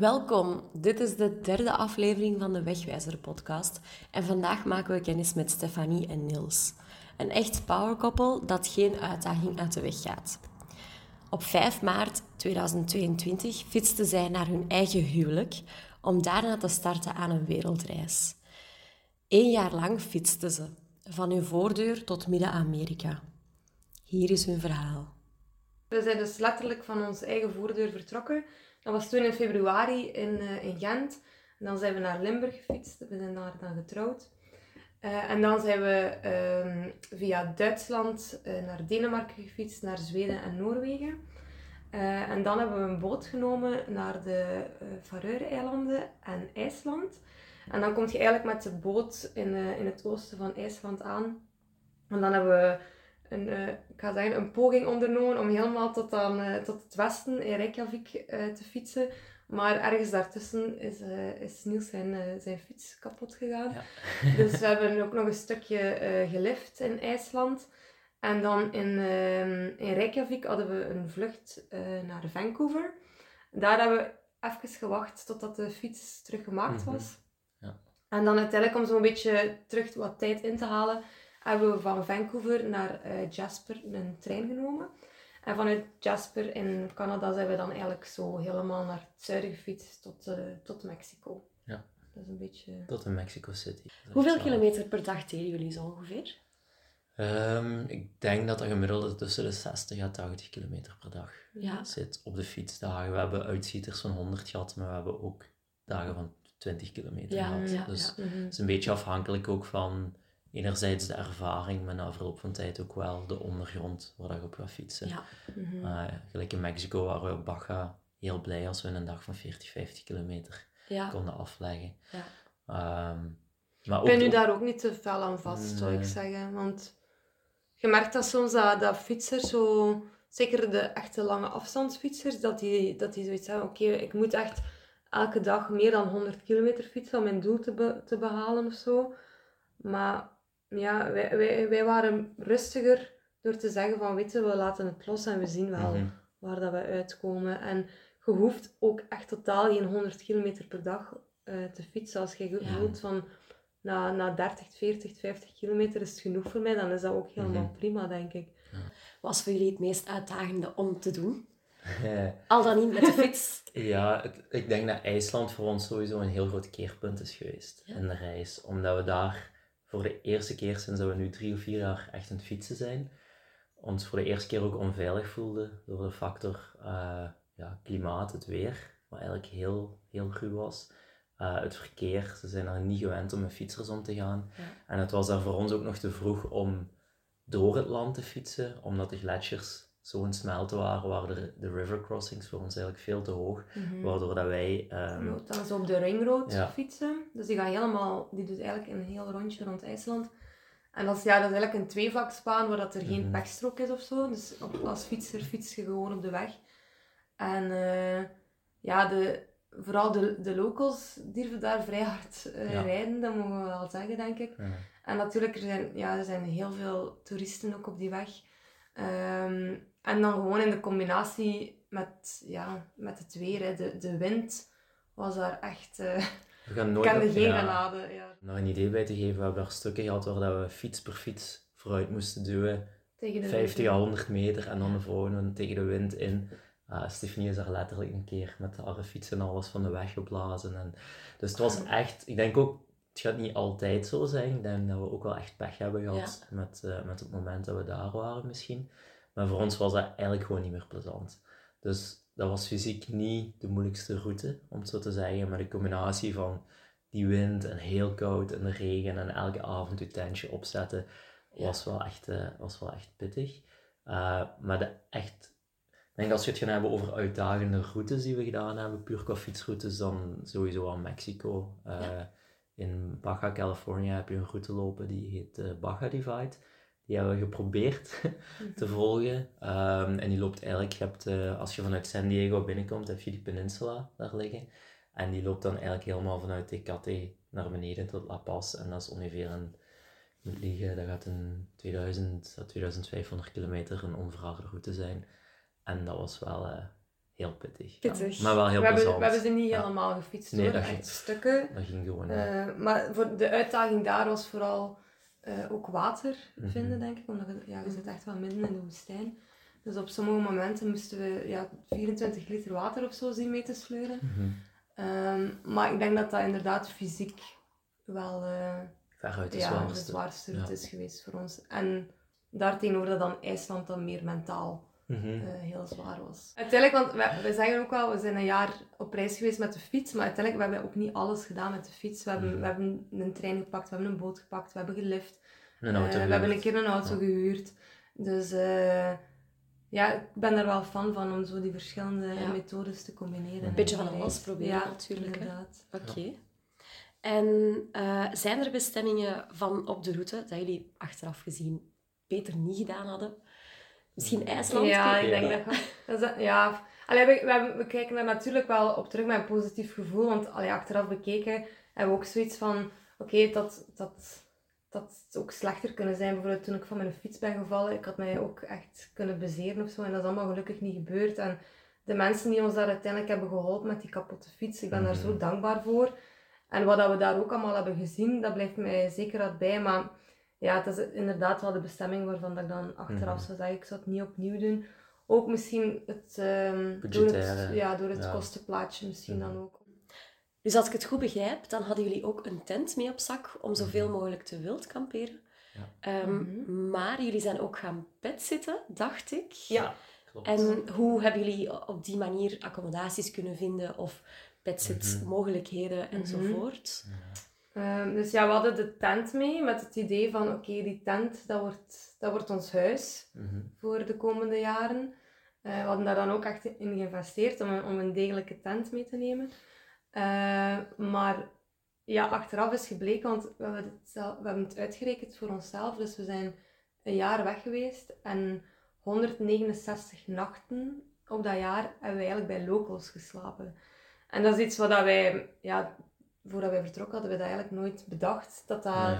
Welkom, dit is de derde aflevering van de Wegwijzer podcast en vandaag maken we kennis met Stefanie en Niels. Een echt powerkoppel dat geen uitdaging uit de weg gaat. Op 5 maart 2022 fietsten zij naar hun eigen huwelijk om daarna te starten aan een wereldreis. Eén jaar lang fietsten ze, van hun voordeur tot Midden-Amerika. Hier is hun verhaal. We zijn dus letterlijk van onze eigen voordeur vertrokken. Dat was toen in februari in, uh, in Gent. En dan zijn we naar Limburg gefietst. We zijn daar dan getrouwd. Uh, en dan zijn we um, via Duitsland uh, naar Denemarken gefietst, naar Zweden en Noorwegen. en dan hebben we een boot genomen naar de Faroe-eilanden en IJsland. En dan kom je eigenlijk met de boot in, in het oosten van IJsland aan. En dan hebben we een, uh, ik ga zeggen, een poging ondernomen om helemaal tot, aan, uh, tot het westen in Reykjavik uh, te fietsen. Maar ergens daartussen is, is Niels zijn, zijn fiets kapot gegaan. Ja. dus we hebben ook nog een stukje gelift in IJsland. En dan in, ehm, in Reykjavik hadden we een vlucht naar Vancouver. Daar hebben we even gewacht totdat de fiets teruggemaakt mhm. was. ja. En dan uiteindelijk om zo'n beetje terug wat tijd in te halen, hebben we van Vancouver naar uh, Jasper een trein genomen. En vanuit Jasper in Canada zijn we dan eigenlijk zo helemaal naar het zuiden gefietst tot, uh, tot Mexico. Ja. Dat is een beetje... Tot in Mexico City. Hoeveel kilometer per dag deden jullie zo ongeveer? Um, ik denk dat dat gemiddeld tussen de 60 en 80 kilometer per dag ja. zit op de fietsdagen. We hebben uitschieters van 100 gehad, maar we hebben ook dagen van 20 kilometer ja, gehad. Ja, dus ja. Mhm. het is een beetje afhankelijk ook van enerzijds de ervaring, maar na verloop van tijd ook wel de ondergrond waar je op gaat fietsen. Ja. Mhm. Uh, gelijk in Mexico waren we op Baja heel blij als we een dag van 40, 50 kilometer ja. konden afleggen. Ja. Um, maar ik ben nu daar ook niet te fel aan vast, nee. zou ik zeggen. Want je merkt dat soms dat, dat fietsers zo... Zeker de echte lange afstandsfietsers, dat die, dat die zoiets hebben. Oké, okay, ik moet echt elke dag meer dan 100 kilometer fietsen om mijn doel te, be, te behalen of zo. Maar ja, wij, wij, wij waren rustiger door te zeggen van, weet je, we laten het los en we zien wel Mhm. waar dat we uitkomen. En je hoeft ook echt totaal geen 100 kilometer per dag eh, te fietsen. Als je Ja. voelt van, na, na 30, 40, 50 kilometer is het genoeg voor mij, dan is dat ook helemaal Mhm. prima, denk ik. Was voor jullie het meest uitdagende om te doen? Al dan niet met de fiets. ja, het- ik denk dat IJsland voor ons sowieso een heel groot keerpunt is geweest Ja. in de reis. Omdat we daar voor de eerste keer sinds dat we nu drie of vier jaar echt aan het fietsen zijn, ons voor de eerste keer ook onveilig voelden door de factor eh, ja, klimaat, het weer, wat eigenlijk heel, heel ruw was. Eh, het verkeer, ze zijn daar niet gewend om met fietsers om te gaan. Ja. En het was daar voor ons ook nog te vroeg om door het land te fietsen, omdat de gletsjers zo'n smelten waren, waren de, de river crossings voor ons eigenlijk veel te hoog. Waardoor dat wij... ehm, dan zo op de ringroad Ja. fietsen. Dus die gaat helemaal, die doet eigenlijk een heel rondje rond IJsland. En dat is, ja, dat is eigenlijk een tweevlaksbaan waar dat er geen Mhm. pechstrook is of zo. Dus op, als fietser fiets je gewoon op de weg. En eh, ja, de, vooral de, de locals durven daar vrij hard eh, Ja. rijden, dat mogen we wel zeggen, denk ik. En natuurlijk, er zijn, ja, er zijn heel veel toeristen ook op die weg. Ehm, en dan gewoon in de combinatie met, ja, met het weer, hè. De, de wind was daar echt... eh We gaan nooit... kende op- geen ja. genade. Ja, Om daar een idee bij te geven, we hebben daar stukken gehad waar dat we fiets per fiets vooruit moesten duwen. tegen de 50 wind. à 100 meter en dan gewoon tegen de wind in. Uh, Stefanie is daar letterlijk een keer met haar fiets en alles van de weg geblazen. En, dus het was echt, ik denk ook, het gaat niet altijd zo zijn. Ik denk dat we ook wel echt pech hebben gehad met, eh, met het moment dat we daar waren misschien. Maar voor ons was dat eigenlijk gewoon niet meer plezant. Dus dat was fysiek niet de moeilijkste route, om het zo te zeggen. Maar de combinatie van die wind en heel koud en de regen en elke avond je tentje opzetten, was, wel echt, eh, was wel echt pittig. Uh, maar de echt... Ik denk als je het gaan hebben over uitdagende routes die we gedaan hebben, puur qua fietsroutes, dan sowieso aan Mexico. Uh, Ja. In Baja California heb je een route lopen die heet Baja Divide. Die hebben we geprobeerd te volgen. Um, en die loopt eigenlijk, je hebt, uh, als je vanuit San Diego binnenkomt, heb je die peninsula daar liggen. En die loopt dan eigenlijk helemaal vanuit Tecate naar beneden tot La Paz. En dat is ongeveer een, ik moet liegen, dat gaat een 2000 à 2500 kilometer een onverharde route zijn. En dat was wel uh, heel pittig. Pittig. Ja. Maar wel heel we, hebben, we hebben ze niet Ja. helemaal gefietst Nee, hoor, dat ging- stukken. Dat ging gewoon. Eh, maar voor de uitdaging daar was vooral eh, ook water Mhm. vinden, denk ik. Omdat ja, je zit echt wel midden in de woestijn. Dus op sommige momenten moesten we ja, 24 liter water of zo zien mee te sleuren. Mhm. Ehm, maar ik denk dat dat inderdaad fysiek wel eh, Veruit de ja, de zwaarste. zwaarste route Ja. is geweest voor ons. En daartegenover dat dan IJsland dan meer mentaal Mhm. eh, heel zwaar was. Uiteindelijk, want we, we zeggen ook wel, we zijn een jaar op reis geweest met de fiets, maar uiteindelijk we hebben we ook niet alles gedaan met de fiets. We hebben, Mhm. we hebben een trein gepakt, we hebben een boot gepakt, we hebben gelift, Een eh, auto we hebben een keer een auto Ja. gehuurd. Dus eh, ja, ik ben daar wel fan van om zo die verschillende Ja. methodes te combineren. Een beetje van alles proberen ja, natuurlijk. Inderdaad. Oké. En eh, zijn er bestemmingen van op de route dat jullie achteraf gezien beter niet gedaan hadden? Misschien IJsland? Ja, ik Ja. denk dat, ja. Allee, we, we, kijken daar natuurlijk wel op terug met een positief gevoel, want allee, achteraf bekeken hebben we ook zoiets van, oké, dat, dat, dat het ook slechter kunnen zijn. Bijvoorbeeld toen ik van mijn fiets ben gevallen, ik had mij ook echt kunnen bezeren of zo, en dat is allemaal gelukkig niet gebeurd. En de mensen die ons daar uiteindelijk hebben geholpen met die kapotte fiets, ik ben daar zo Mhm. dankbaar voor. En wat dat we daar ook allemaal hebben gezien, dat blijft mij zeker wat bij, maar ja, het is inderdaad wel de bestemming waarvan dat ik dan achteraf Mhm. zou zeggen, ik zou het niet opnieuw doen. Ook misschien het, ehm, door het, ja, door het Ja. kostenplaatje misschien dan Mhm. ook. Dus als ik het goed begrijp, dan hadden jullie ook een tent mee op zak om zoveel Mhm. mogelijk te wild kamperen. Ja. Ehm, Mhm. Maar jullie zijn ook gaan petzitten, dacht ik. Ja. Klopt. En hoe hebben jullie op die manier accommodaties kunnen vinden of petzitmogelijkheden Mhm. enzovoort? Ehm, dus ja, we hadden de tent mee met het idee van, oké, die tent, dat wordt, dat wordt ons huis Mhm. voor de komende jaren. Eh, we hadden daar dan ook echt in geïnvesteerd om een, om een degelijke tent mee te nemen. Eh, maar ja, achteraf is gebleken, want we hebben, het zelf- we hebben het uitgerekend voor onszelf. Dus we zijn een jaar weg geweest en 169 nachten op dat jaar hebben we eigenlijk bij locals geslapen. En dat is iets wat wij, ja, voordat wij vertrokken hadden we dat eigenlijk nooit bedacht, dat dat,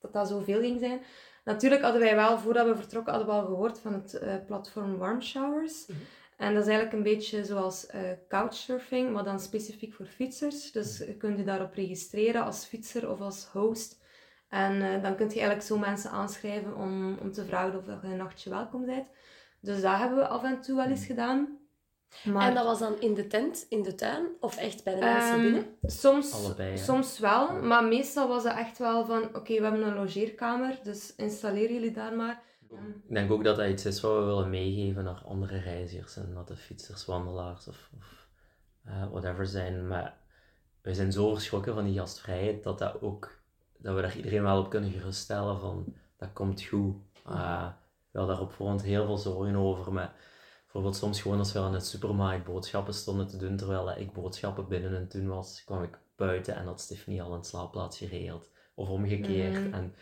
dat dat zoveel ging zijn. Natuurlijk hadden wij wel, voordat we vertrokken, hadden we al gehoord van het eh, platform Warm Showers. Mhm. En dat is eigenlijk een beetje zoals eh, couchsurfing, maar dan specifiek voor fietsers. Dus je kunt je daarop registreren als fietser of als host. En eh, dan kun je eigenlijk zo mensen aanschrijven om, om te vragen of je een nachtje welkom bent. Dus dat hebben we af en toe wel eens gedaan. Maar, En dat was dan in de tent, in de tuin of echt bij de mensen Ehm, binnen? Soms, Allebei, soms wel, Ja. maar meestal was het echt wel van, oké, we hebben een logeerkamer, dus installeer jullie daar maar. Ik denk ook dat dat iets is wat we willen meegeven naar andere reizigers en dat de fietsers, wandelaars of, of eh, whatever zijn. Maar we zijn zo verschrokken van die gastvrijheid dat, dat, ook, dat we daar iedereen wel op kunnen geruststellen van dat komt goed. Uh, we hadden daar op voorhand heel veel zorgen over. Maar bijvoorbeeld soms gewoon als we aan de supermarkt boodschappen stonden te doen terwijl ik boodschappen binnen en toen was, kwam ik buiten en had Stephanie al een slaapplaats geregeld. Of omgekeerd. Mhm. En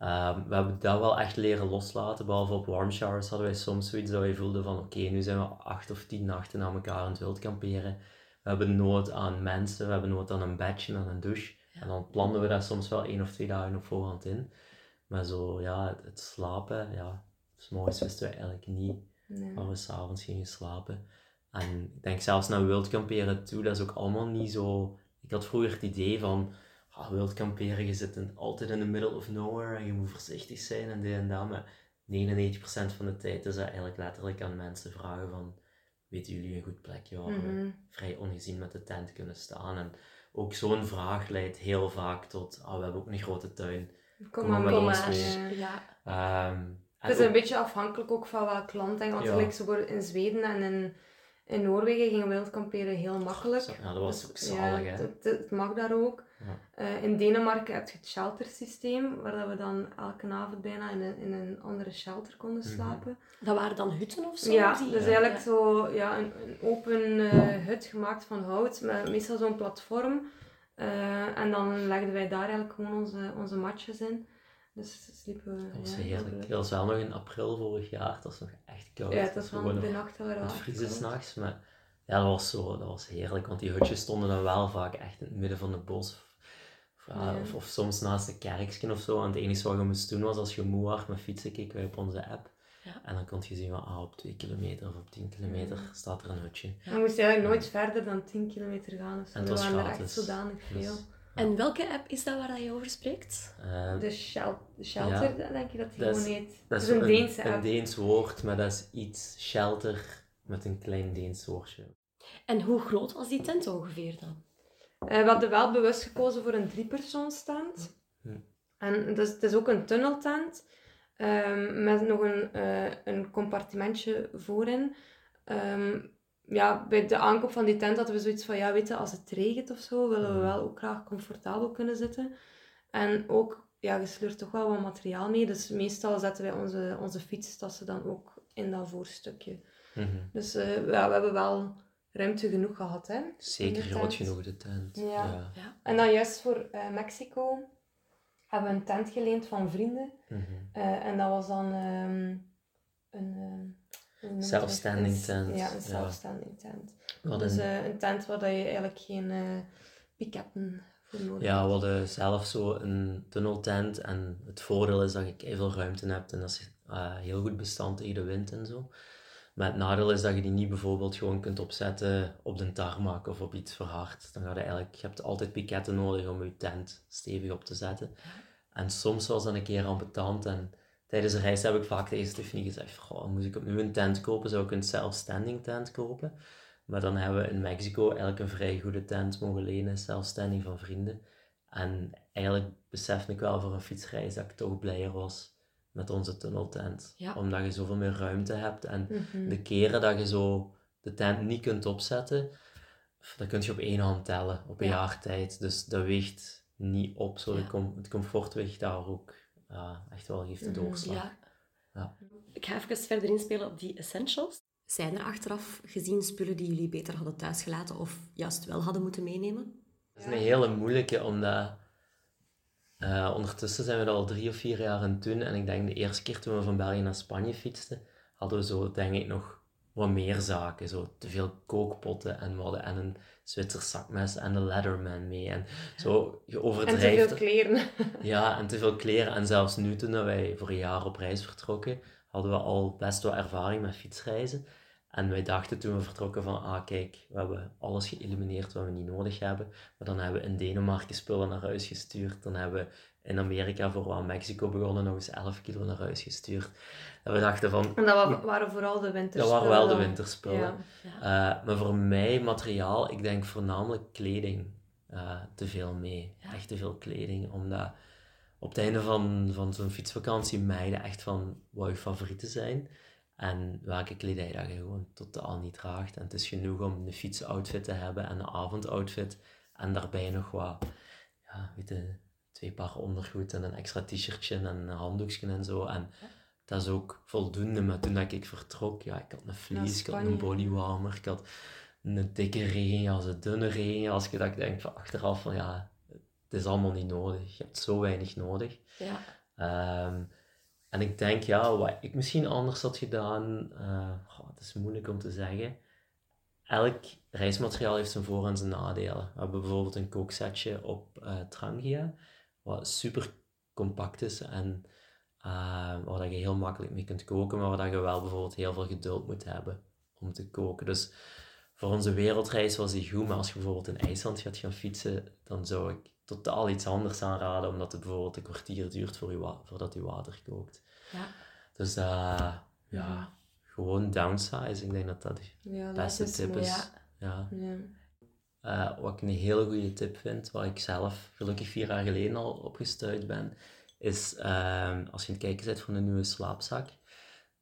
Ehm, we hebben dat wel echt leren loslaten. Behalve op warm showers hadden wij soms zoiets dat wij voelden van oké, nu zijn we acht of tien nachten na elkaar aan het wild kamperen. We hebben nood aan mensen, we hebben nood aan een bedje en een douche. En dan plannen we dat soms wel één of twee dagen op voorhand in. Maar zo, ja, het, het slapen, ja, s'morgens wisten we eigenlijk niet Nee. waar we s'avonds gingen slapen. En ik denk zelfs naar wildkamperen toe, dat is ook allemaal niet zo... Ik had vroeger het idee van, ah, wildkamperen, je zit in- altijd in the middle of nowhere en je moet voorzichtig zijn en dit en dat. Maar 99% van de tijd is dat eigenlijk letterlijk aan mensen vragen van, weten jullie een goed plekje waar we Mhm. vrij ongezien met de tent kunnen staan? En ook zo'n vraag leidt heel vaak tot, ah, we hebben ook een grote tuin. Kom Kom maar met ons mee. Ja. Ehm, Het is een beetje afhankelijk ook van welk land. Want Ja. gelijk zo bijvoorbeeld in Zweden en in, in Noorwegen gingen wildkamperen heel makkelijk. Ja, dat was Dus, ook zalig, ja, hè? Het, het- het mag daar ook. Ja. Eh, in Denemarken heb je het sheltersysteem, waar dat we dan elke avond bijna in een, in een andere shelter konden Mhm. slapen. Dat waren dan hutten of zo? Ja, die- dus Ja. eigenlijk zo ja, een, een open eh, hut gemaakt van hout, met meestal zo'n platform. Eh, en dan legden wij daar eigenlijk gewoon onze, onze matjes in. Dus sliepen we. Dat was ja, heerlijk. Dat was wel nog in april vorig jaar. Het was nog echt koud. Ja, het was nog de nacht wel Het vriezen s'nachts. Maar ja, dat was, zo, dat was heerlijk. Want die hutjes stonden dan wel vaak echt in het midden van het bos. Of, of, ja, of, of soms naast een kerkje of zo. En het enige wat je moest doen was als je moe was met fietsen, keken wij op onze app. Ja. En dan kon je zien, van, ah, op 2 kilometer of op 10 kilometer staat er een hutje. We moesten eigenlijk nooit verder dan 10 kilometer gaan. Dus En het was waren er echt gratis. zodanig veel. Dus, En welke app is dat waar dat je over spreekt? eh, De, shel de shelter, denk je dat die Dat is- gewoon heet. dat Dat is een een, Deense een app. Deens woord, maar dat is iets shelter met een klein Deens woordje. En hoe groot was die tent ongeveer dan? Eh, we hadden wel bewust gekozen voor een driepersoonstent. Hm. En dus, het is ook een tunneltent. ehm, met nog een, eh, een compartimentje voorin. Ehm, ja, bij de aankoop van die tent hadden we zoiets van, ja, weet je, als het regent of zo, willen we Mhm. wel ook graag comfortabel kunnen zitten. En ook, ja, je sleurt toch wel wat materiaal mee. Dus meestal zetten wij onze, onze fietstassen dan ook in dat voorstukje. Mhm. Dus eh, ja, we hebben wel ruimte genoeg gehad, hè. Zeker groot genoeg, de tent. Ja. Ja. En dan juist voor eh, Mexico hebben we een tent geleend van vrienden. Mhm. Eh, en dat was dan ehm, een... Een- tent, Ja, een ja. self-standing tent. Hadden Dus eh, een tent waar dat je eigenlijk geen eh piketten voor nodig Ja, we hebt. hadden zelf zo een tunneltent en het voordeel is dat je veel ruimte hebt en dat is eh, heel goed bestand tegen de wind en zo. Maar het nadeel is dat je die niet bijvoorbeeld gewoon kunt opzetten op de tarmac of op iets verhard. Dan ga je eigenlijk, je hebt altijd piketten nodig om je tent stevig op te zetten. En soms was dat een keer ambetant en tijdens de reis heb ik vaak tegen Stephanie gezegd, goh, moest ik opnieuw een tent kopen, zou ik een self-standing tent kopen. Maar dan hebben we in Mexico eigenlijk een vrij goede tent mogen lenen, zelfstandig van vrienden. En eigenlijk besefte ik wel voor een fietsreis dat ik toch blijer was met onze tunneltent. Ja. Omdat je zoveel meer ruimte hebt. En Mhm. de keren dat je zo de tent niet kunt opzetten, dat kun je op één hand tellen op een Ja. jaar tijd. Dus dat weegt niet op. Zo de Ja. com- het comfort weegt daar ook ja, echt wel heeft de Mhm, doorslag. Ja. Ja. Ik ga even verder inspelen op die essentials. Zijn er achteraf gezien spullen die jullie beter hadden thuisgelaten of juist wel hadden moeten meenemen? Het is een hele moeilijke, omdat eh, ondertussen zijn we dat al drie of vier jaar aan het doen. En ik denk de eerste keer toen we van België naar Spanje fietsten, hadden we zo, denk ik, nog wat meer zaken. Zo te veel kookpotten en hadden en een Zwitsers zakmes en een Leatherman mee. En zo, je En overdrijft. te veel kleren. Ja, en te veel kleren. En zelfs nu, toen wij voor een jaar op reis vertrokken, hadden we al best wel ervaring met fietsreizen. En wij dachten toen we vertrokken van, ah kijk, we hebben alles geëlimineerd wat we niet nodig hebben. Maar dan hebben we in Denemarken spullen naar huis gestuurd. Dan hebben we in Amerika, voor aan Mexico begonnen, nog eens 11 kilo naar huis gestuurd. En we dachten van, En dat wa- waren vooral de winterspullen. dat waren wel de winterspullen. Ja. Eh, maar voor mij, materiaal, ik denk voornamelijk kleding eh, te veel mee. Ja. Echt te veel kleding, omdat op het einde van, van zo'n fietsvakantie meiden echt van wat je favorieten zijn. En welke kledij dat je gewoon totaal niet draagt. En het is genoeg om een fietsoutfit te hebben en een avondoutfit. En daarbij nog wat, ja, weet je, twee paar ondergoed en een extra t-shirtje en een handdoekje en zo. En dat is ook voldoende. Maar toen dat ik vertrok, ja, ik had een vlies, ik had een bodywarmer, ik had een dikke regenjas, een dunne regenjas. Ik denk van achteraf van ja, het is allemaal niet nodig. Je hebt zo weinig nodig. Ja. Ehm, en ik denk, ja, wat ik misschien anders had gedaan, goh, het is moeilijk om te zeggen. Elk reismateriaal heeft zijn voor- en zijn nadelen. We hebben bijvoorbeeld een kooksetje op eh, Trangia, wat super compact is en eh, waar dat je heel makkelijk mee kunt koken, maar waar dat je wel bijvoorbeeld heel veel geduld moet hebben om te koken. Dus voor onze wereldreis was die goed, maar als je bijvoorbeeld in IJsland gaat gaan fietsen, dan zou ik totaal iets anders aanraden, omdat het bijvoorbeeld een kwartier duurt voor je voordat je water kookt. Ja. Dus eh, ja, gewoon downsize. Ik denk dat dat de Ja, dat beste is tip mooi. is. Ja. Ja. Eh, wat ik een hele goede tip vind, waar ik zelf gelukkig vier jaar geleden al opgestuurd ben, is ehm, als je aan het kijken bent voor een nieuwe slaapzak.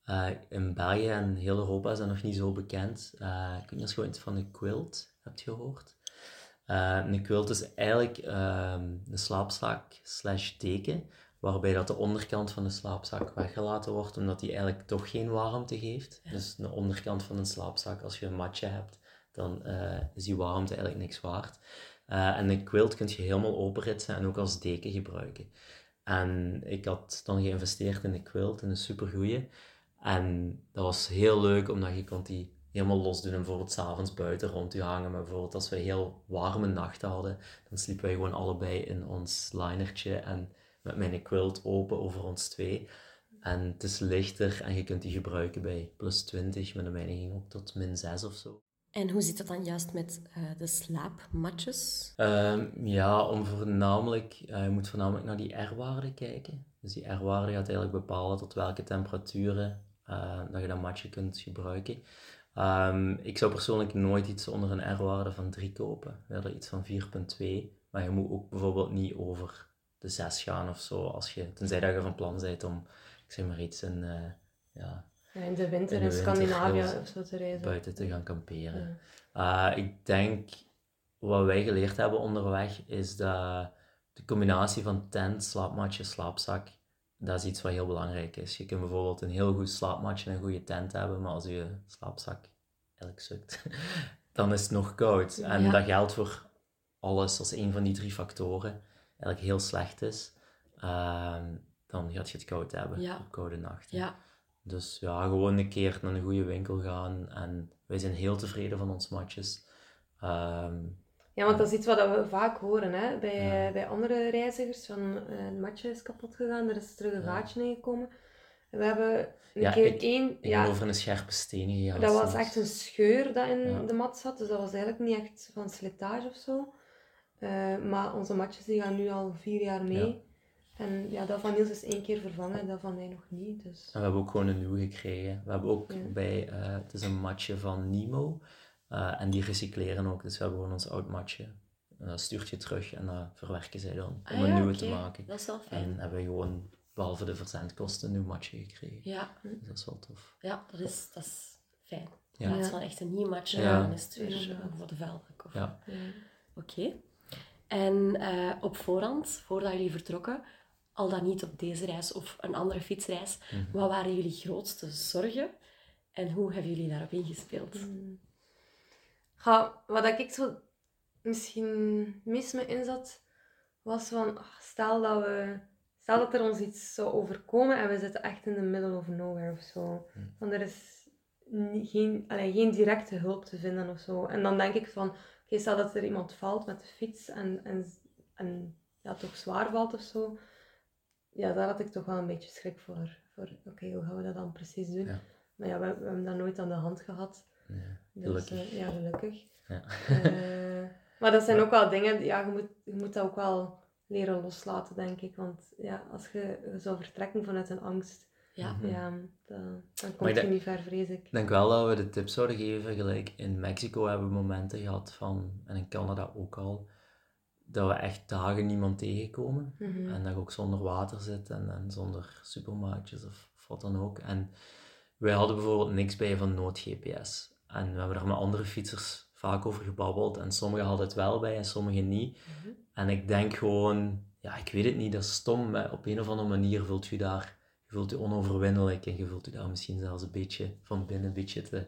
Eh, in België en heel Europa is dat nog niet zo bekend. Eh, ik weet niet of je ooit van een quilt hebt gehoord. Eh, een quilt is eigenlijk ehm, een slaapzak slash deken, waarbij dat de onderkant van de slaapzak weggelaten wordt, omdat die eigenlijk toch geen warmte geeft. Dus de onderkant van een slaapzak, als je een matje hebt, dan eh, is die warmte eigenlijk niks waard. Eh, en een quilt kun je helemaal openritsen en ook als deken gebruiken. En ik had dan geïnvesteerd in een quilt, in een supergoeie. En dat was heel leuk, omdat je kon die helemaal los doen en bijvoorbeeld s'avonds buiten rond je hangen. Maar bijvoorbeeld als we heel warme nachten hadden, dan sliepen wij gewoon allebei in ons linertje en met mijn quilt open over ons twee. En het is lichter en je kunt die gebruiken bij plus 20, met een mijne ook tot min 6 of zo. En hoe zit het dan juist met uh, de slaapmatjes? Um, ja, om voornamelijk, uh, je moet voornamelijk naar die R-waarde kijken. Dus die R-waarde gaat eigenlijk bepalen tot welke temperaturen uh, dat je dat matje kunt gebruiken. Um, ik zou persoonlijk nooit iets onder een R-waarde van 3 kopen. Eerder iets van 4,2. Maar je moet ook bijvoorbeeld niet over de 6 gaan of zo. Als je, tenzij dat je van plan bent om, ik zeg maar iets, in, ja, in de winter in, Scandinavië of zo te reizen. Buiten te gaan kamperen. Uh, ik denk, wat wij geleerd hebben onderweg, is dat de combinatie van tent, slaapmatje, slaapzak, dat is iets wat heel belangrijk is. Je kunt bijvoorbeeld een heel goed slaapmatje en een goede tent hebben, maar als je slaapzak eigenlijk sukt, dan is het nog koud. En dat geldt voor alles. Als een van die drie factoren eigenlijk heel slecht is, uh, dan gaat je het koud hebben ja. op koude nachten. Ja. Dus ja, gewoon een keer naar een goede winkel gaan. En wij zijn heel tevreden van ons matjes. Ehm, ja, want dat is iets wat we vaak horen hè? Bij, bij andere reizigers. Van uh, een matje is kapot gegaan, er is terug een gaatje in gekomen. We hebben een ja, keer ik, één... Ik ja, over een scherpe steen gegaan. Dat was echt een scheur dat in de mat zat. Dus dat was eigenlijk niet echt van slijtage of zo. Uh, maar onze matjes die gaan nu al vier jaar mee. En ja, dat van Niels is één keer vervangen, dat van mij nog niet. Dus. En we hebben ook gewoon een nieuwe gekregen. We hebben ook bij, uh, het is een matje van Nemo. Uh, en die recycleren ook, dus we hebben gewoon ons oud matje. En dat stuurt je terug en dat verwerken zij dan om ah, een ja, nieuwe okay. te maken. Dat is wel fijn. En hebben we gewoon, behalve de verzendkosten, een nieuw matje gekregen. Ja. Dus dat is wel tof. Ja, dat is, dat is fijn. Ja. In plaats van echt een nieuw matje, Ja. dan is het weer Ja. voor de. Of... Ja. Oké. En eh, op voorhand, voordat jullie vertrokken, al dan niet op deze reis of een andere fietsreis, Mhm. wat waren jullie grootste zorgen en hoe hebben jullie daarop ingespeeld? Ga, wat ik zo misschien meest me inzat, was van, ah, stel dat we, stel dat er ons iets zou overkomen en we zitten echt in the middle of nowhere of zo. Van er is niet, geen, allee, geen directe hulp te vinden of zo. En dan denk ik van, oké, stel dat er iemand valt met de fiets en, en, en ja, toch zwaar valt of zo. Ja, daar had ik toch wel een beetje schrik voor. voor oké, hoe gaan we dat dan precies doen? Ja. Maar ja, we, we hebben dat nooit aan de hand gehad. Nee, Dus, gelukkig. eh, ja, gelukkig. Ja. Eh, maar dat zijn ook wel dingen, ja, je moet, je moet dat ook wel leren loslaten, denk ik. Want ja, als je, je zou vertrekken vanuit een angst, Ja. ja, dan, dan kom ik je denk- niet ver, vrees ik. Ik denk wel dat we de tips zouden geven, gelijk in Mexico hebben we momenten gehad van, en in Canada ook al, dat we echt dagen niemand tegenkomen. Mhm. En dat je ook zonder water zit en, en zonder supermarktjes of, of wat dan ook. En wij hadden bijvoorbeeld niks bij van nood-GPS. En we hebben daar met andere fietsers vaak over gebabbeld. En sommigen hadden het wel bij en sommigen niet. En ik denk gewoon, ja, ik weet het niet, dat is stom. Maar op een of andere manier voelt je daar, je voelt je onoverwinnelijk. En je voelt je daar misschien zelfs een beetje van binnen een beetje te,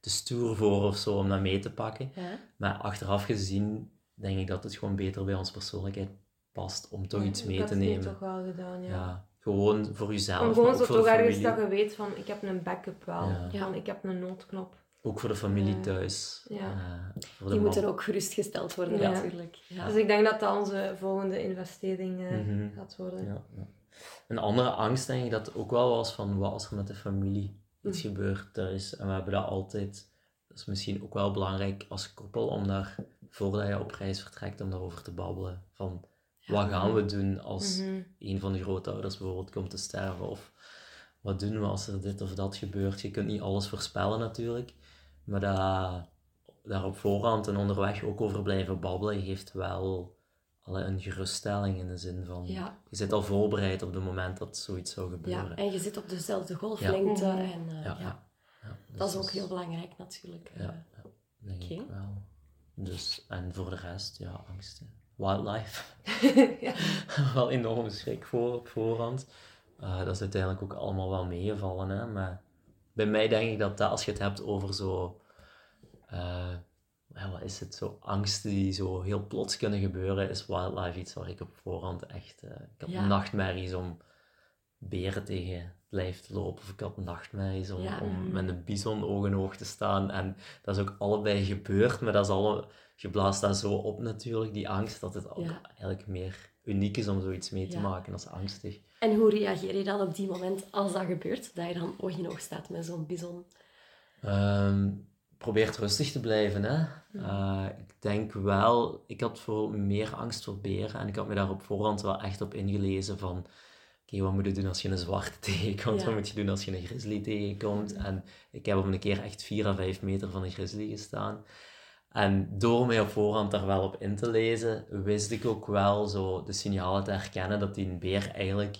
te stoer voor of zo om dat mee te pakken. Ja. Maar achteraf gezien denk ik dat het gewoon beter bij onze persoonlijkheid past om toch iets mee te het nu nemen. toch wel gedaan, ja. Ja, gewoon voor jezelf, maar gewoon ook zo voor de toch ergens dat je weet van, ik heb een backup wel. Ja. Van, ik heb een noodknop. Ook voor de familie Ja. thuis. Ja. eh, voor de Die man. moeten ook gerustgesteld worden Ja. natuurlijk. Ja. Dus ik denk dat dat onze volgende investering eh, Mhm. gaat worden. Ja, ja. Een andere angst denk ik dat ook wel was van wat als er met de familie iets Mm. gebeurt thuis. En we hebben dat altijd, dat is misschien ook wel belangrijk als koppel om daar, voordat je op reis vertrekt, om daarover te babbelen. Van wat gaan we doen als Mhm. een van de grootouders bijvoorbeeld komt te sterven? Of wat doen we als er dit of dat gebeurt? Je kunt niet alles voorspellen natuurlijk. Maar dat, daar op voorhand en onderweg ook over blijven babbelen geeft wel alle een geruststelling in de zin van Ja. je zit al voorbereid op het moment dat zoiets zou ja, gebeuren. en je zit op dezelfde golflengte. Ja. En, eh, Ja, ja. ja. Ja, dus Dat is ook heel belangrijk natuurlijk. Ja, Eh, ja, denk Oké. ik wel. Dus, en voor de rest, ja, angsten. Wildlife. ja. wel enorm schrik voor op voorhand. Eh, dat is uiteindelijk ook allemaal wel meegevallen. Hè? Maar bij mij denk ik dat, dat als je het hebt over zo... eh, ja, wat is het? Zo angsten die zo heel plots kunnen gebeuren, is wildlife iets waar ik op voorhand echt... eh, ik had Ja. nachtmerries om beren tegen het lijf te lopen. Of ik had nachtmerries om, Ja. om met een bison oog in oog te staan. En dat is ook allebei gebeurd, maar dat is alle, je blaast dat zo op natuurlijk, die angst, dat het ook Ja. eigenlijk meer uniek is om zoiets mee te Ja. maken als angstig. En hoe reageer je dan op die moment als dat gebeurt? Dat je dan oog in oog staat met zo'n bison? Ehm, probeert rustig te blijven. Hè? Uh, ik denk wel, ik had voor meer angst voor beren en ik had me daar op voorhand wel echt op ingelezen van oké, wat moet je doen als je een zwarte tegenkomt? Wat moet je doen als je een grizzly tegenkomt? En ik heb op een keer echt 4 à 5 meter van een grizzly gestaan. En door mij op voorhand daar wel op in te lezen, wist ik ook wel zo de signalen te herkennen dat die een beer eigenlijk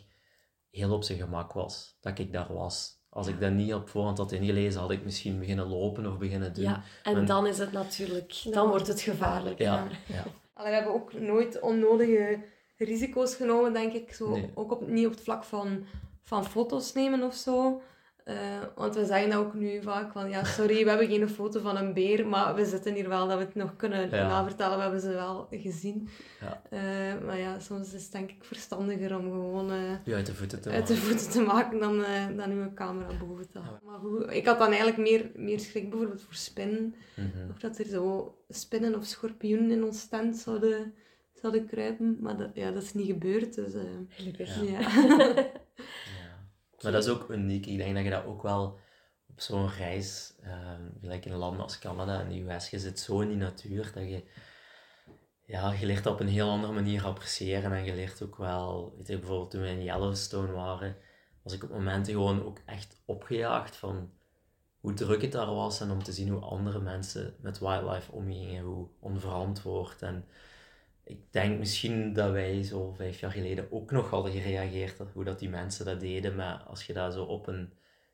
heel op zijn gemak was. Dat ik daar was. Als ik dat niet op voorhand had ingelezen, had ik misschien beginnen lopen of beginnen doen. Ja, en, dan is het natuurlijk, dan wordt het gevaarlijk. Ja, ja. Allee, we hebben ook nooit onnodige risico's genomen, denk ik. Zo, Ook op, niet op het vlak van, van foto's nemen of zo. Uh, want we zeggen ook nu vaak van, ja, sorry, we hebben geen foto van een beer, maar we zitten hier wel dat we het nog kunnen ja. navertellen. We hebben ze wel gezien. Ja. Uh, maar ja, soms is het denk ik verstandiger om gewoon uh, uit, de voeten te, uit de voeten te maken dan, dan uw camera boven te houden. Maar goed, ik had dan eigenlijk meer, meer schrik bijvoorbeeld voor spinnen. Mm Of dat er zo spinnen of schorpioenen in ons tent zouden, zouden kruipen. Maar dat, ja, dat is niet gebeurd. Dus, Gelukkig. ja. Maar dat is ook uniek. Ik denk dat je dat ook wel op zo'n reis, uh, gelijk in landen als Canada en de US, je zit zo in die natuur dat je, ja, je leert op een heel andere manier appreciëren. En je leert ook wel, weet je, bijvoorbeeld toen we in Yellowstone waren, was ik op momenten gewoon ook echt opgejaagd van hoe druk het daar was en om te zien hoe andere mensen met wildlife omgingen, hoe onverantwoord en ik denk misschien dat wij zo vijf jaar geleden ook nog hadden gereageerd, hoe dat die mensen dat deden, maar als je dat zo op een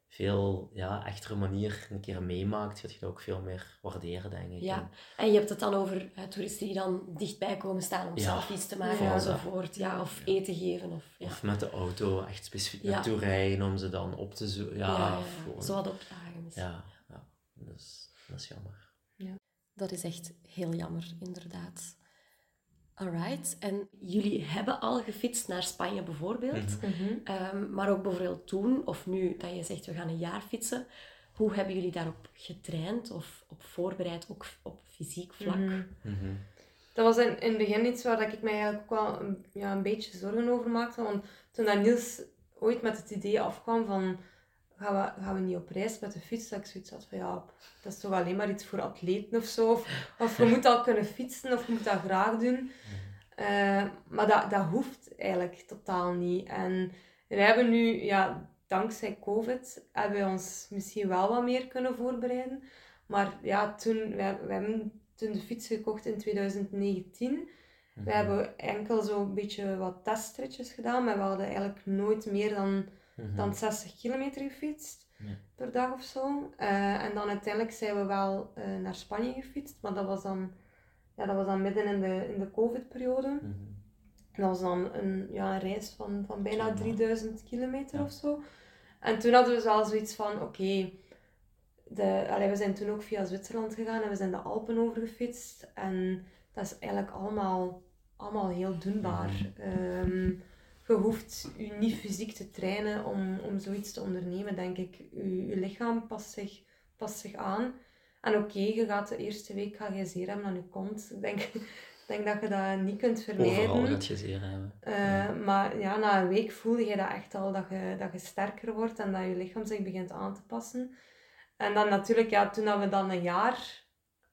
veel ja, echtere manier een keer meemaakt, gaat je dat ook veel meer waarderen, denk ik. Ja, en je hebt het dan over uh, toeristen die dan dichtbij komen staan om ja, selfies te maken enzovoort, ja, of eten geven. Of, ja. of met de auto echt specifiek naartoe rijden om ze dan op te zoeken. Ja, ja, ja, zo wat opdagen misschien. Ja, ja. Dus, dat is jammer. Ja. Dat is echt heel jammer, inderdaad. Alright, en jullie hebben al gefietst naar Spanje bijvoorbeeld, mhm. Mhm. Ehm, maar ook bijvoorbeeld toen of nu dat je zegt we gaan een jaar fietsen, hoe hebben jullie daarop getraind of op voorbereid, ook op fysiek vlak? Mhm. Dat was in, in het begin iets waar ik mij eigenlijk ook wel een, ja, een beetje zorgen over maakte, want toen dat Niels ooit met het idee afkwam van gaan we, gaan we niet op reis met de fiets? Dat ik zoiets had van, ja, dat is toch alleen maar iets voor atleten of zo. Of, of je moet al kunnen fietsen of je moet dat graag doen. Uh, maar dat, dat hoeft eigenlijk totaal niet. En we hebben nu, ja, dankzij COVID, hebben we ons misschien wel wat meer kunnen voorbereiden. Maar ja, toen, we, we hebben toen de fiets gekocht in 2019. We mhm. hebben enkel zo'n beetje wat testritjes gedaan, maar we hadden eigenlijk nooit meer dan Mhm. dan 60 kilometer gefietst per dag of zo. Uh, en dan uiteindelijk zijn we wel uh, naar Spanje gefietst, maar dat was dan, ja, dat was dan midden in de, in de COVID-periode. Mm -hmm. Dat was dan een, ja, een reis van, van bijna 3000 kilometer ja. of zo. En toen hadden we wel zoiets van: oké, okay, we zijn toen ook via Zwitserland gegaan en we zijn de Alpen overgefietst. En dat is eigenlijk allemaal, allemaal heel doenbaar. Mm -hmm je hoeft je niet fysiek te trainen om, om zoiets te ondernemen, denk ik. Je, je lichaam past zich, past zich aan. En oké, je gaat de eerste week ga je zeer hebben aan je kont. Ik denk, denk dat je dat niet kunt vermijden. Overal gaat je zeer hebben. Uh, Maar ja, na een week voel je dat echt al, dat je, dat je sterker wordt en dat je lichaam zich begint aan te passen. En dan natuurlijk, ja, toen we dan een jaar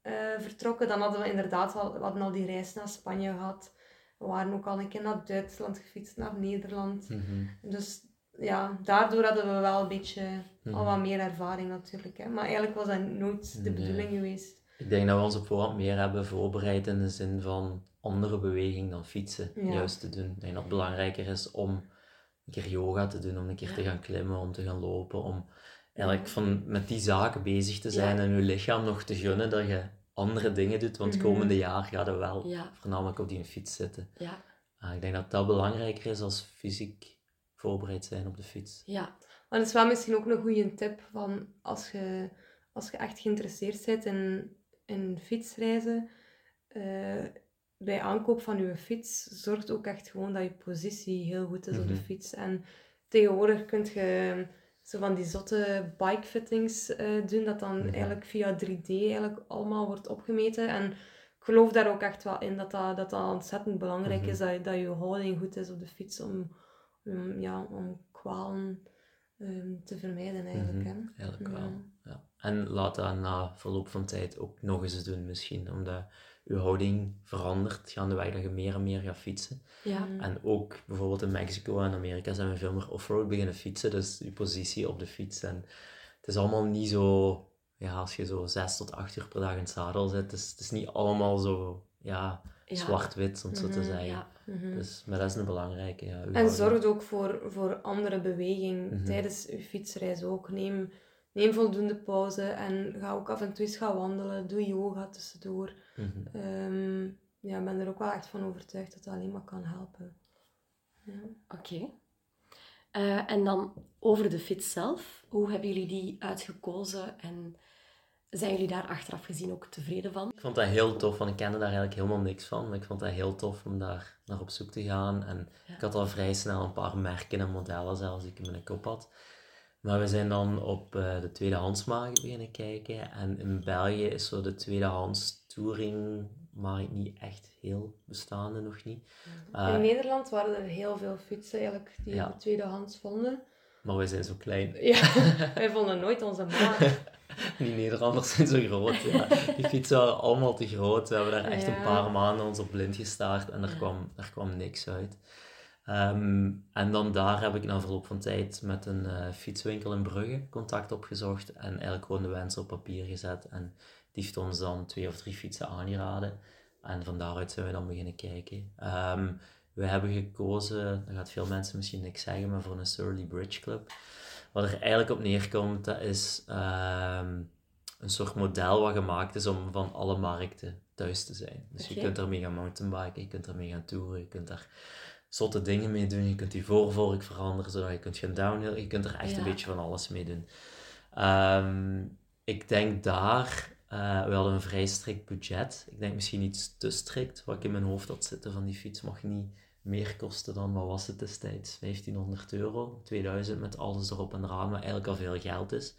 uh, vertrokken, dan hadden we inderdaad al, we hadden al die reis naar Spanje gehad. We waren ook al een keer naar Duitsland gefietst, naar Nederland. Mhm. Dus ja, daardoor hadden we wel een beetje al mhm. wat meer ervaring natuurlijk. Hè. Maar eigenlijk was dat nooit de bedoeling geweest. Ik denk dat we ons op voorhand meer hebben voorbereid in de zin van andere beweging dan fietsen juist te doen. Ik denk dat het belangrijker is om een keer yoga te doen, om een keer te gaan klimmen, om te gaan lopen, om eigenlijk van, met die zaken bezig te zijn en je lichaam nog te gunnen dat je andere dingen doet, want mhm. komende jaar gaat er wel voornamelijk op die fiets zitten. Ja. Uh, ik denk dat dat belangrijker is als fysiek voorbereid zijn op de fiets. Ja, maar dat is wel misschien ook een goede tip van als je, als je echt geïnteresseerd bent in, in fietsreizen, uh, bij aankoop van je fiets, zorgt ook echt gewoon dat je positie heel goed is op de mhm. fiets. En tegenwoordig kun je zo van die zotte bikefittings uh, doen, dat dan eigenlijk via 3D eigenlijk allemaal wordt opgemeten. En ik geloof daar ook echt wel in dat dat, dat, dat ontzettend belangrijk is, mhm. dat, dat je houding goed is op de fiets om, um, ja, om kwalen ehm, te vermijden eigenlijk. Ja. wel. Ja. En laat dat na verloop van tijd ook nog eens doen misschien, omdat je houding verandert gaandeweg dat je meer en meer gaat fietsen. Ja. Mm. En ook bijvoorbeeld in Mexico en Amerika zijn we veel meer offroad beginnen fietsen, dus je positie op de fiets. En het is allemaal niet zo, ja, als je zo zes tot acht uur per dag in het zadel zit, het is, het is niet allemaal zo, ja, Ja. zwart-wit, om het zo te Mhm, zeggen. Ja. Mhm. Dus, maar dat is een belangrijke, ja. En zorg ook voor, voor andere beweging Mhm. tijdens je fietsreis ook. Neem, neem voldoende pauze en ga ook af en toe eens gaan wandelen. Doe yoga tussendoor. Ehm, ja, ik ben er ook wel echt van overtuigd dat dat alleen maar kan helpen. Ja. Oké. Eh, en dan over de fiets zelf. Hoe hebben jullie die uitgekozen en zijn jullie daar achteraf gezien ook tevreden van? Ik vond dat heel tof, want ik kende daar eigenlijk helemaal niks van. Maar ik vond dat heel tof om daar naar op zoek te gaan. En Ja. ik had al vrij snel een paar merken en modellen zelfs die ik in mijn kop had. Maar we zijn dan op eh, de tweedehandsmarkt beginnen kijken. En in België is zo de tweedehands touringmarkt niet echt heel bestaande, nog niet. Eh, In Nederland waren er heel veel fietsen eigenlijk die Ja. tweedehands vonden. maar we zijn zo klein. Ja, wij vonden nooit onze maat. Die Nederlanders zijn zo groot. Ja. Die fietsen waren allemaal te groot. We hebben daar echt een paar maanden ons op blind gestaard en er, kwam, er kwam niks uit. Ehm, en dan daar heb ik na verloop van tijd met een eh, fietswinkel in Brugge contact opgezocht en eigenlijk gewoon de wens op papier gezet. En die heeft ons dan twee of drie fietsen aangeraden. En van daaruit zijn we dan beginnen kijken. Ehm, we hebben gekozen, dat gaat veel mensen misschien niks zeggen, maar voor een Surly Bridge Club. Wat er eigenlijk op neerkomt, dat is ehm, een soort model wat gemaakt is om van alle markten thuis te zijn. Dus je kunt ermee gaan mountainbiken, je kunt ermee gaan toeren, je kunt daar zotte dingen mee doen, je kunt die voorvork veranderen, zodat je kunt gaan downhill, je kunt er echt Ja. een beetje van alles mee doen. Ehm, ik denk daar, eh, we hadden een vrij strikt budget. Ik denk misschien iets te strikt, wat ik in mijn hoofd had zitten van die fiets mag niet meer kosten dan, wat was het destijds, 1500 euro, 2000 met alles erop en eraan, wat eigenlijk al veel geld is.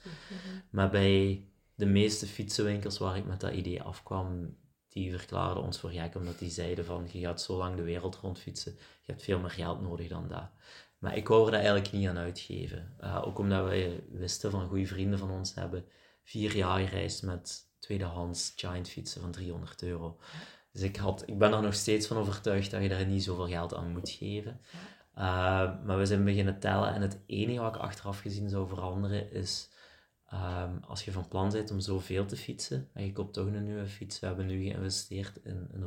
Maar bij de meeste fietsenwinkels waar ik met dat idee afkwam, die verklaarden ons voor gek, omdat die zeiden van, je gaat zo lang de wereld rondfietsen, je hebt veel meer geld nodig dan dat. Maar ik wou er eigenlijk niet aan uitgeven. Uh, ook omdat wij wisten van goede vrienden van ons hebben vier jaar gereisd met tweedehands giant fietsen van 300 euro. Dus ik, had, ik ben er nog steeds van overtuigd dat je daar niet zoveel geld aan moet geven. Uh, maar we zijn beginnen tellen en het enige wat ik achteraf gezien zou veranderen is um, als je van plan bent om zoveel te fietsen en je koopt toch een nieuwe fiets. We hebben nu geïnvesteerd in een.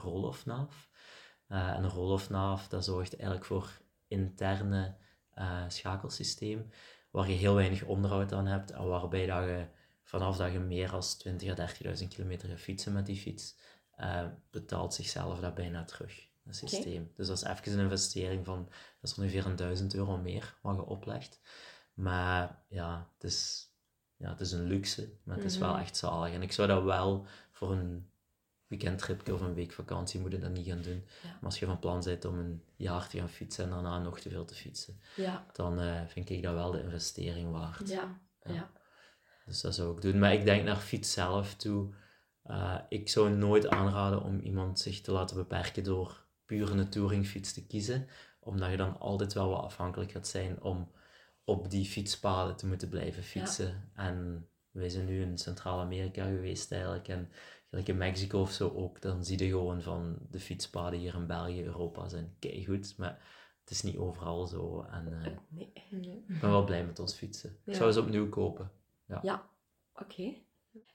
Uh, en een roll-off naaf dat zorgt eigenlijk voor interne uh, schakelsysteem waar je heel weinig onderhoud aan hebt en waarbij dat je vanaf dat je meer dan 20 à 30.000 kilometer gaat fietsen met die fiets, uh, betaalt zichzelf dat bijna terug, het systeem. Okay. Dus dat is even een investering van, dat is ongeveer een 1000 euro meer wat je oplegt. Maar ja, het is, ja, het is een luxe, maar het is wel echt zalig. En ik zou dat wel voor een weekendtripje of een week vakantie moeten dat niet gaan doen. Ja. Maar als je van plan bent om een jaar te gaan fietsen en daarna nog te veel te fietsen, Ja. dan uh, vind ik dat wel de investering waard. Ja. ja. ja. Dus dat zou ik doen. Maar ik denk naar fiets zelf toe. Uh, ik zou nooit aanraden om iemand zich te laten beperken door puur een touringfiets te kiezen. Omdat je dan altijd wel wat afhankelijk gaat zijn om op die fietspaden te moeten blijven fietsen. Ja. En wij zijn nu in Centraal-Amerika geweest eigenlijk. En gelijk in Mexico of zo ook. Dan zie je gewoon van de fietspaden hier in België, Europa zijn goed. Maar het is niet overal zo. En uh, nee. Nee. ik ben wel blij met ons fietsen. Ja. Ik zou ze opnieuw kopen. Ja, ja. oké. Okay.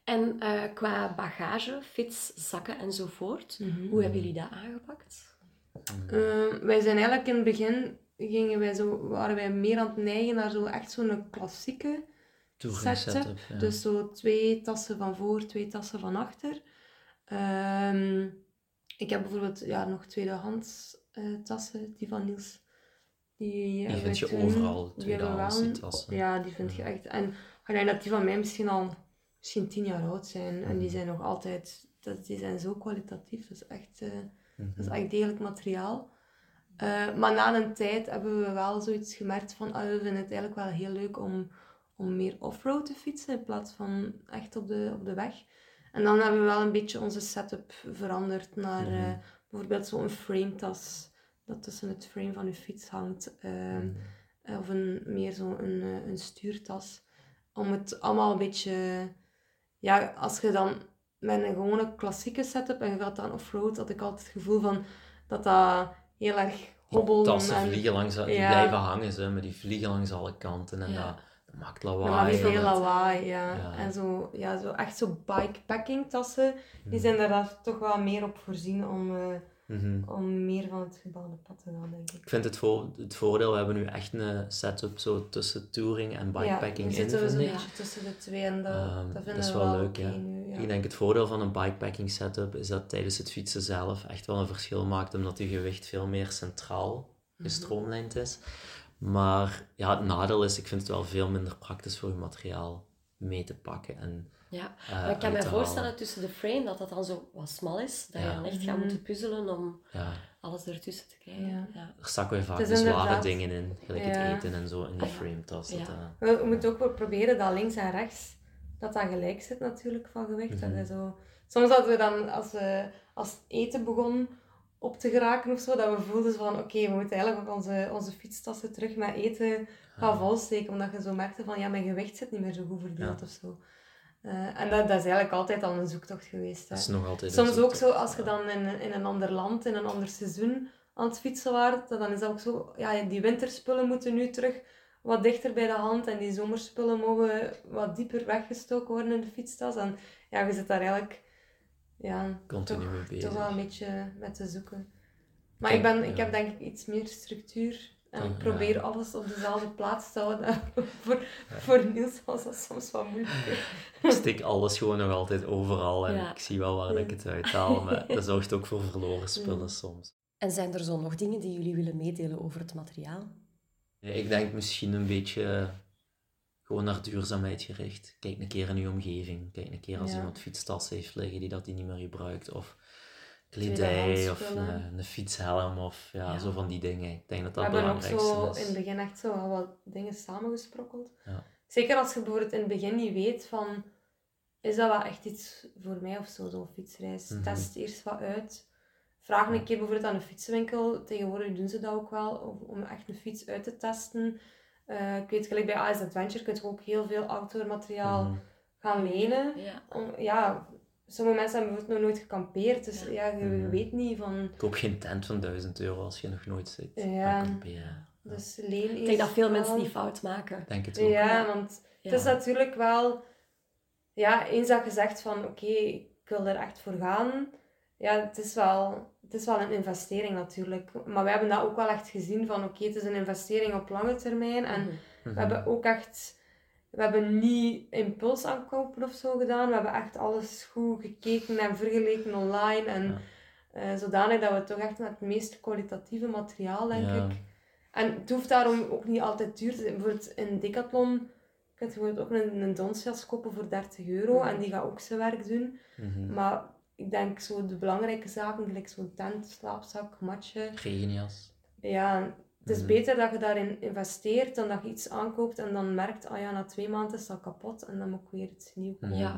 En uh, qua bagage, fiets, zakken enzovoort, Mm -hmm. hoe hebben jullie dat aangepakt? Mm. Uh, wij zijn eigenlijk in het begin, gingen wij zo, waren wij meer aan het neigen naar zo echt zo'n klassieke setup. setup ja. Dus zo twee tassen van voor, twee tassen van achter. Um, ik heb bijvoorbeeld ja, nog tweedehands uh, tassen, die van Niels. Die, die vind je toen, overal, tweedehands die tassen. Ja, die vind je echt. En ik denk dat die van mij misschien al misschien tien jaar oud zijn. Mm -hmm. En die zijn nog altijd, dat, die zijn zo kwalitatief. Dat is echt, uh, mm -hmm. dat is echt degelijk materiaal. Uh, maar na een tijd hebben we wel zoiets gemerkt van, ah, we vinden het eigenlijk wel heel leuk om, om meer offroad te fietsen in plaats van echt op de, op de weg. En dan hebben we wel een beetje onze setup veranderd naar mm -hmm. uh, bijvoorbeeld zo'n frame tas dat tussen het frame van je fiets hangt. ehm, Mhm. eh, of een, meer zo een, eh, een stuurtas. Om het allemaal een beetje... Ja, als je dan met een gewone klassieke setup en je gaat dan off-road, had ik altijd het gevoel van dat dat heel erg Die hobbelt. tassen en vliegen langs, die ja. blijven hangen, ze, maar die vliegen langs alle kanten en Ja. dat, dat maakt lawaai. maar en veel dat- lawaai, ja. Ja. En zo, ja, zo echt zo bikepacking tassen, die Mhm. zijn daar daar toch wel meer op voorzien om, eh, Mhm. om meer van het gebaande pad te gaan, denk ik. Ik vind het, voor, het voordeel, we hebben nu echt een setup zo tussen touring en bikepacking ja, in, vind ik. beetje tussen de twee en dat, Ehm, dat vinden we wel leuk, oké ja. nu. Ja. Ik denk het voordeel van een bikepacking setup is dat tijdens het fietsen zelf echt wel een verschil maakt, omdat je gewicht veel meer centraal Mhm. gestroomlijnd is. Maar ja, het nadeel is, ik vind het wel veel minder praktisch voor je materiaal mee te pakken. En, Ja, eh, maar ik kan me te voorstellen tussen de frame dat dat dan zo wat smal is. Dat je dan echt gaat Mhm. moeten puzzelen om Ja, alles ertussen te krijgen. Ja. Ja. er zakken we vaak de zware inderdaad- dingen in, gelijk Ja. het eten en zo in de Ah, ja. frame-tas. dat, Ja. eh, We, we moeten ook proberen dat links en rechts, dat dat gelijk zit natuurlijk van gewicht. dat je zo... Soms hadden we dan, als, we, als eten begon op te geraken of zo, dat we voelden van oké, we moeten eigenlijk ook onze, onze fietstassen terug met eten gaan volsteken. Omdat je zo merkte van ja, mijn gewicht zit niet meer zo goed verdeeld Ja. of zo. Eh, en dat, dat is eigenlijk altijd al een zoektocht geweest. Hè. dat is nog altijd Soms een ook zo, als je dan in, in een ander land, in een ander seizoen aan het fietsen waart, dan is dat ook zo, ja, die winterspullen moeten nu terug wat dichter bij de hand en die zomerspullen mogen wat dieper weggestoken worden in de fietstas. En ja, je zit daar eigenlijk ja, Continu toch, mee bezig. toch wel een beetje met te zoeken. Maar Kijk, ik, ben, ik heb denk ik iets meer structuur en ik probeer ja. alles op dezelfde plaats te houden. voor, voor Niels was dat soms wat moeilijker. Ik stik alles gewoon nog altijd overal en Ja. ik zie wel waar ik het uithaal, maar dat zorgt ook voor verloren spullen Mm. soms. En zijn er zo nog dingen die jullie willen meedelen over het materiaal? Ja, ik denk misschien een beetje gewoon naar duurzaamheid gericht. Kijk een keer in je omgeving. Kijk een keer als Ja. iemand fietstassen heeft liggen die dat hij niet meer gebruikt. Of kledij, of een, een fietshelm, of ja, Ja. zo van die dingen. Ik denk dat We dat het hebben ook zo is. in het begin echt zo wel wat dingen samengesprokkeld. Ja. Zeker als je bijvoorbeeld in het begin niet weet van, is dat wel echt iets voor mij of zo, zo'n fietsreis. Mhm. Test eerst wat uit. Vraag een keer bijvoorbeeld aan een fietswinkel, tegenwoordig doen ze dat ook wel, om, echt een fiets uit te testen. Eh, ik weet, gelijk bij AS Adventure kun je ook heel veel outdoor materiaal Mhm. gaan lenen. Ja. Om, ja, sommige mensen hebben bijvoorbeeld nog nooit gekampeerd, dus Ja. ja, je, Mhm. weet niet van... Koop geen tent van 1000 euro als je nog nooit zit. Ja. kamperen. Ja. Dus leen Ik denk dat veel wel. mensen die fout maken. Denk het ook. Ja, Ja. want Ja. het is natuurlijk wel... Ja, eens dat je zegt van oké, ik wil er echt voor gaan. Ja, het is, wel, het is wel een investering natuurlijk. Maar we hebben dat ook wel echt gezien van oké, het is een investering op lange termijn. En. Mhm. we hebben ook echt... We hebben niet impuls aankopen of zo gedaan. We hebben echt alles goed gekeken en vergeleken online. En Ja. eh, zodanig dat we toch echt met het meest kwalitatieve materiaal, denk Ja. ik. En het hoeft daarom ook niet altijd duur te zijn. Bijvoorbeeld in Decathlon kun je bijvoorbeeld ook een, een donsjas kopen voor 30 euro. En die gaat ook zijn werk doen. Mhm. Maar ik denk zo de belangrijke zaken, gelijk zo'n tent, slaapzak, matje. Regenjas. Ja, het is Mhm. beter dat je daarin investeert dan dat je iets aankoopt en dan merkt, ah ja, na twee maanden is dat kapot en dan moet ik weer iets nieuws kopen. Ja.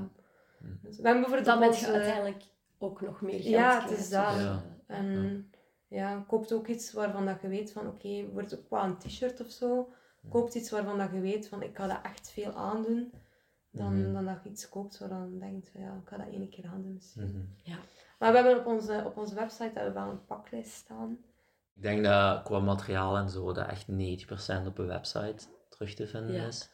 Mhm. Dus we hebben bijvoorbeeld Dan ben je uiteindelijk ook nog meer geld Ja, het is dat. Ja. En ja, koopt ook iets waarvan dat je weet van, oké, wordt ook qua een t-shirt of zo. Koopt iets waarvan dat je weet van, ik ga dat echt veel aandoen. Dan, Mhm. dan dat je iets koopt waarvan je denkt, van, ja, ik ga dat één keer aandoen misschien. Mhm. Maar we hebben op onze, op onze website hebben we wel een paklijst staan. Ik denk dat qua materiaal en zo, dat echt 90% op een website terug te vinden Ja. is.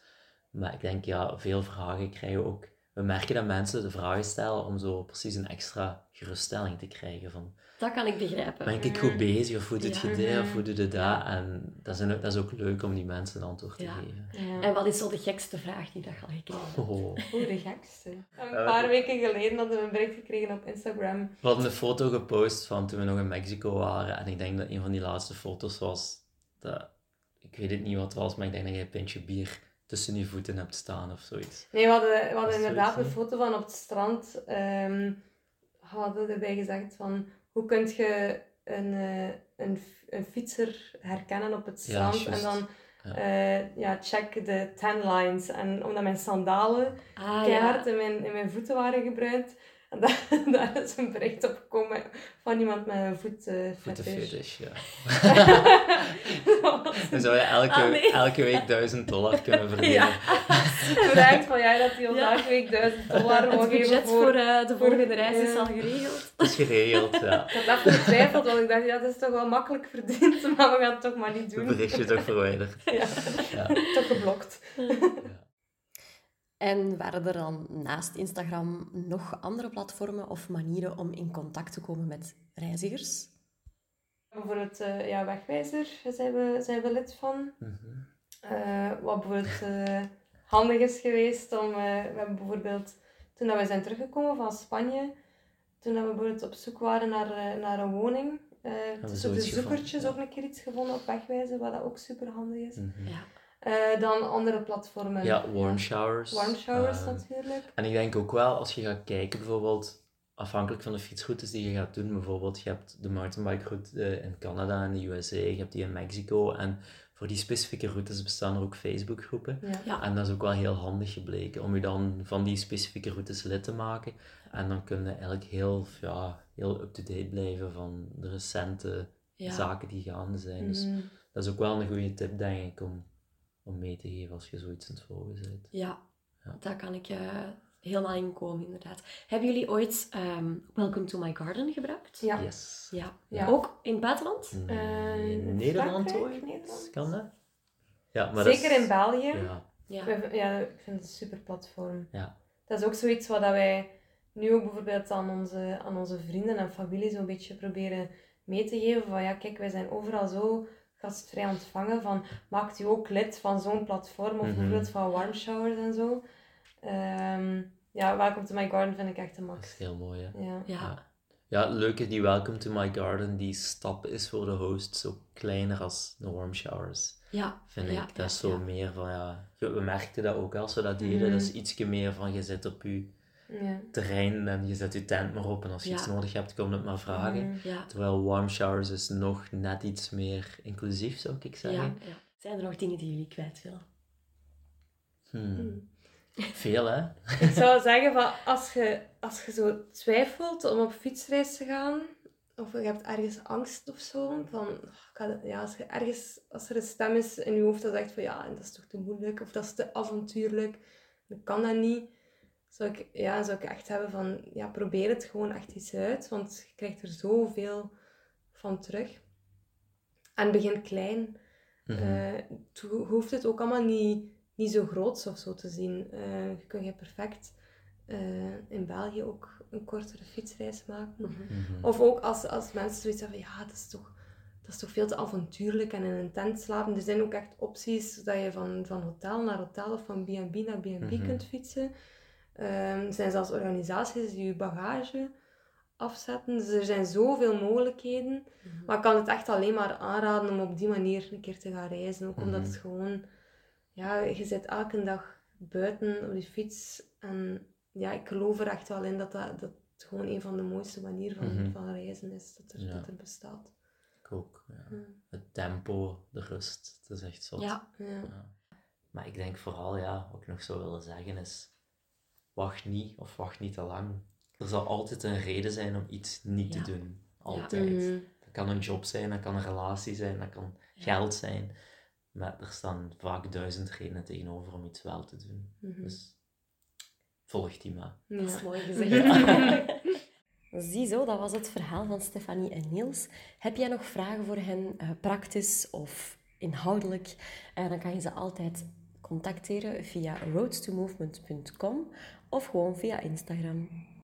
Maar ik denk, ja, veel vragen krijgen ook... We merken dat mensen de vragen stellen om zo precies een extra geruststelling te krijgen. Van, Dat kan ik begrijpen. ben ik goed bezig? Of hoe doet Ja. je dit? Of Mhm. hoe doe je dat? En dat is, een- dat is ook leuk om die mensen een antwoord te Ja. geven. Ja. En wat is zo de gekste vraag die dat je al gekregen hebt? Oh. De gekste. Een Eh, paar weken geleden hadden we een bericht gekregen op Instagram. We hadden een foto gepost van toen we nog in Mexico waren. En ik denk dat een van die laatste foto's was dat... Ik weet het niet wat het was, maar ik denk dat je een pintje bier tussen je voeten hebt staan of zoiets. Nee, we hadden, we hadden inderdaad een foto van op het strand. ehm hadden erbij gezegd van, hoe kun je een, eh, een, een fietser herkennen op het Ja, strand? en dan, Ja. eh, ja, check de tan lines. En omdat mijn sandalen Ah, keihard ja. in, mijn, in mijn voeten waren gebruind, En daar, daar is een bericht op gekomen van iemand met een voet uh, Voetenfetish, ja. Dan zou je elke, Ah, nee. elke week 1000 dollar kunnen verdienen. Ja. Bedankt van jij dat hij ons Ja. elke week 1000 dollar wil Het budget voor... voor eh, de volgende reis is al geregeld. Het is geregeld, ja. Ik had even getwijfeld, want ik dacht, ja, dat is toch wel makkelijk verdiend, maar we gaan het toch maar niet Het doen. berichtje is ook verwijderd. Ja, Ja. toch geblokt. En waren er dan naast Instagram nog andere platformen of manieren om in contact te komen met reizigers? Bijvoorbeeld eh ja, Wegwijzer zijn we, zijn we lid van. Mhm. Eh, wat bijvoorbeeld eh, handig is geweest om... eh, we hebben bijvoorbeeld, toen dat we zijn teruggekomen van Spanje, toen dat we bijvoorbeeld op zoek waren naar, eh, naar een woning, eh we tussen de zoiets gevonden, zoekertjes ja. ook een keer iets gevonden op Wegwijzer, wat dat ook super handig is. Mhm. Ja. Eh, dan andere platformen. Ja, warm showers. Warm showers natuurlijk. En ik denk ook wel, als je gaat kijken bijvoorbeeld, afhankelijk van de fietsroutes die je gaat doen, bijvoorbeeld, je hebt de mountainbike route eh, in Canada en de USA, je hebt die in Mexico, en voor die specifieke routes bestaan er ook Facebookgroepen. Ja. Ja. En dat is ook wel heel handig gebleken, om je dan van die specifieke routes lid te maken. En dan kun je eigenlijk heel, ja, heel up-to-date blijven van de recente Ja. zaken die gaande zijn. Dus Mhm. dat is ook wel een goede tip, denk ik, om, om mee te geven als je zoiets aan het volgen bent. Ja, Ja. daar kan ik eh, helemaal in komen, inderdaad. Hebben jullie ooit ehm, Welcome to My Garden gebruikt? Ja. Yes. Ja. Ja. Ook in het buitenland? Eh, in in Nederland Frankrijk, ooit? Nederland? Kan dat? Ja, maar dat Zeker is- in België. Ja, Ja. We- Ja, ik vind het een super platform. Ja. Dat is ook zoiets wat dat wij nu ook bijvoorbeeld aan onze, aan onze vrienden en familie zo'n beetje proberen mee te geven. Van ja, kijk, wij zijn overal zo gastvrij ontvangen. Van, maakt u ook lid van zo'n platform of Mhm. bijvoorbeeld van warm showers en zo. Ehm, ja, Welcome to My Garden vind ik echt een dat is max. heel mooi, hè. Ja. Ja. Ja. Het leuke die Welcome to My Garden, die stap is voor de host zo kleiner als de warm showers, Ja. vind Ja, ik. Dat ja, is zo ja. meer van, ja... je- We merkten dat ook als we dat deden. Mhm. Dat is ietsje meer van, je zit op je Ja. terrein en je zet je tent maar op en als je Ja. iets nodig hebt, kom het maar vragen. Mhm. Ja. Terwijl warm showers is nog net iets meer inclusief, zou ik zeggen. ja. Zijn er nog dingen die jullie kwijt willen? Hmm. Veel, hè? Ik zou zeggen, van, als, je, als je zo twijfelt om op fietsreis te gaan, of je hebt ergens angst of zo, van, oh, ja, als, je ergens, als er een stem is in je hoofd dat zegt van ja, dat is toch te moeilijk, of dat is te avontuurlijk, dan kan dat niet, zou ik, ja, zou ik echt hebben van, ja, probeer het gewoon echt eens uit, want je krijgt er zoveel van terug. En begin klein. Ho- hoeft het ook allemaal niet, niet zo groot of zo te zien. Eh, je kun je perfect eh, in België ook een kortere fietsreis maken. Mhm. Of ook als, als mensen zoiets hebben van ja, dat is, toch, dat is toch veel te avontuurlijk en in een tent slapen. Er zijn ook echt opties dat je van, van hotel naar hotel of van B&B naar B&B Mhm. kunt fietsen. Ehm, er zijn zelfs organisaties die je bagage afzetten. Dus er zijn zoveel mogelijkheden. Mhm. Maar ik kan het echt alleen maar aanraden om op die manier een keer te gaan reizen. Ook omdat Mhm. het gewoon... Ja, je zit elke dag buiten op die fiets. En ja, ik geloof er echt wel in dat dat, gewoon een van de mooiste manieren van, Mhm. van reizen is. Dat er, Ja. dat er bestaat. Ik ook, ja. Ja. Het tempo, de rust, het is echt zot. Ja. Maar ik denk vooral, ja, wat ik nog zou willen zeggen is, wacht niet of wacht niet te lang. Er zal altijd een reden zijn om iets niet te doen. Altijd. Mhm. Dat kan een job zijn, dat kan een relatie zijn, dat kan geld zijn. Maar er staan vaak duizend redenen tegenover om iets wel te doen. Mhm. Dus volg die maar. Dat is Ja. mooi gezegd. Ziezo, dat was het verhaal van Stefanie en Niels. Heb jij nog vragen voor hen, eh, praktisch of inhoudelijk? Eh, dan kan je ze altijd contacteren via roadtomovement.com of gewoon via Instagram.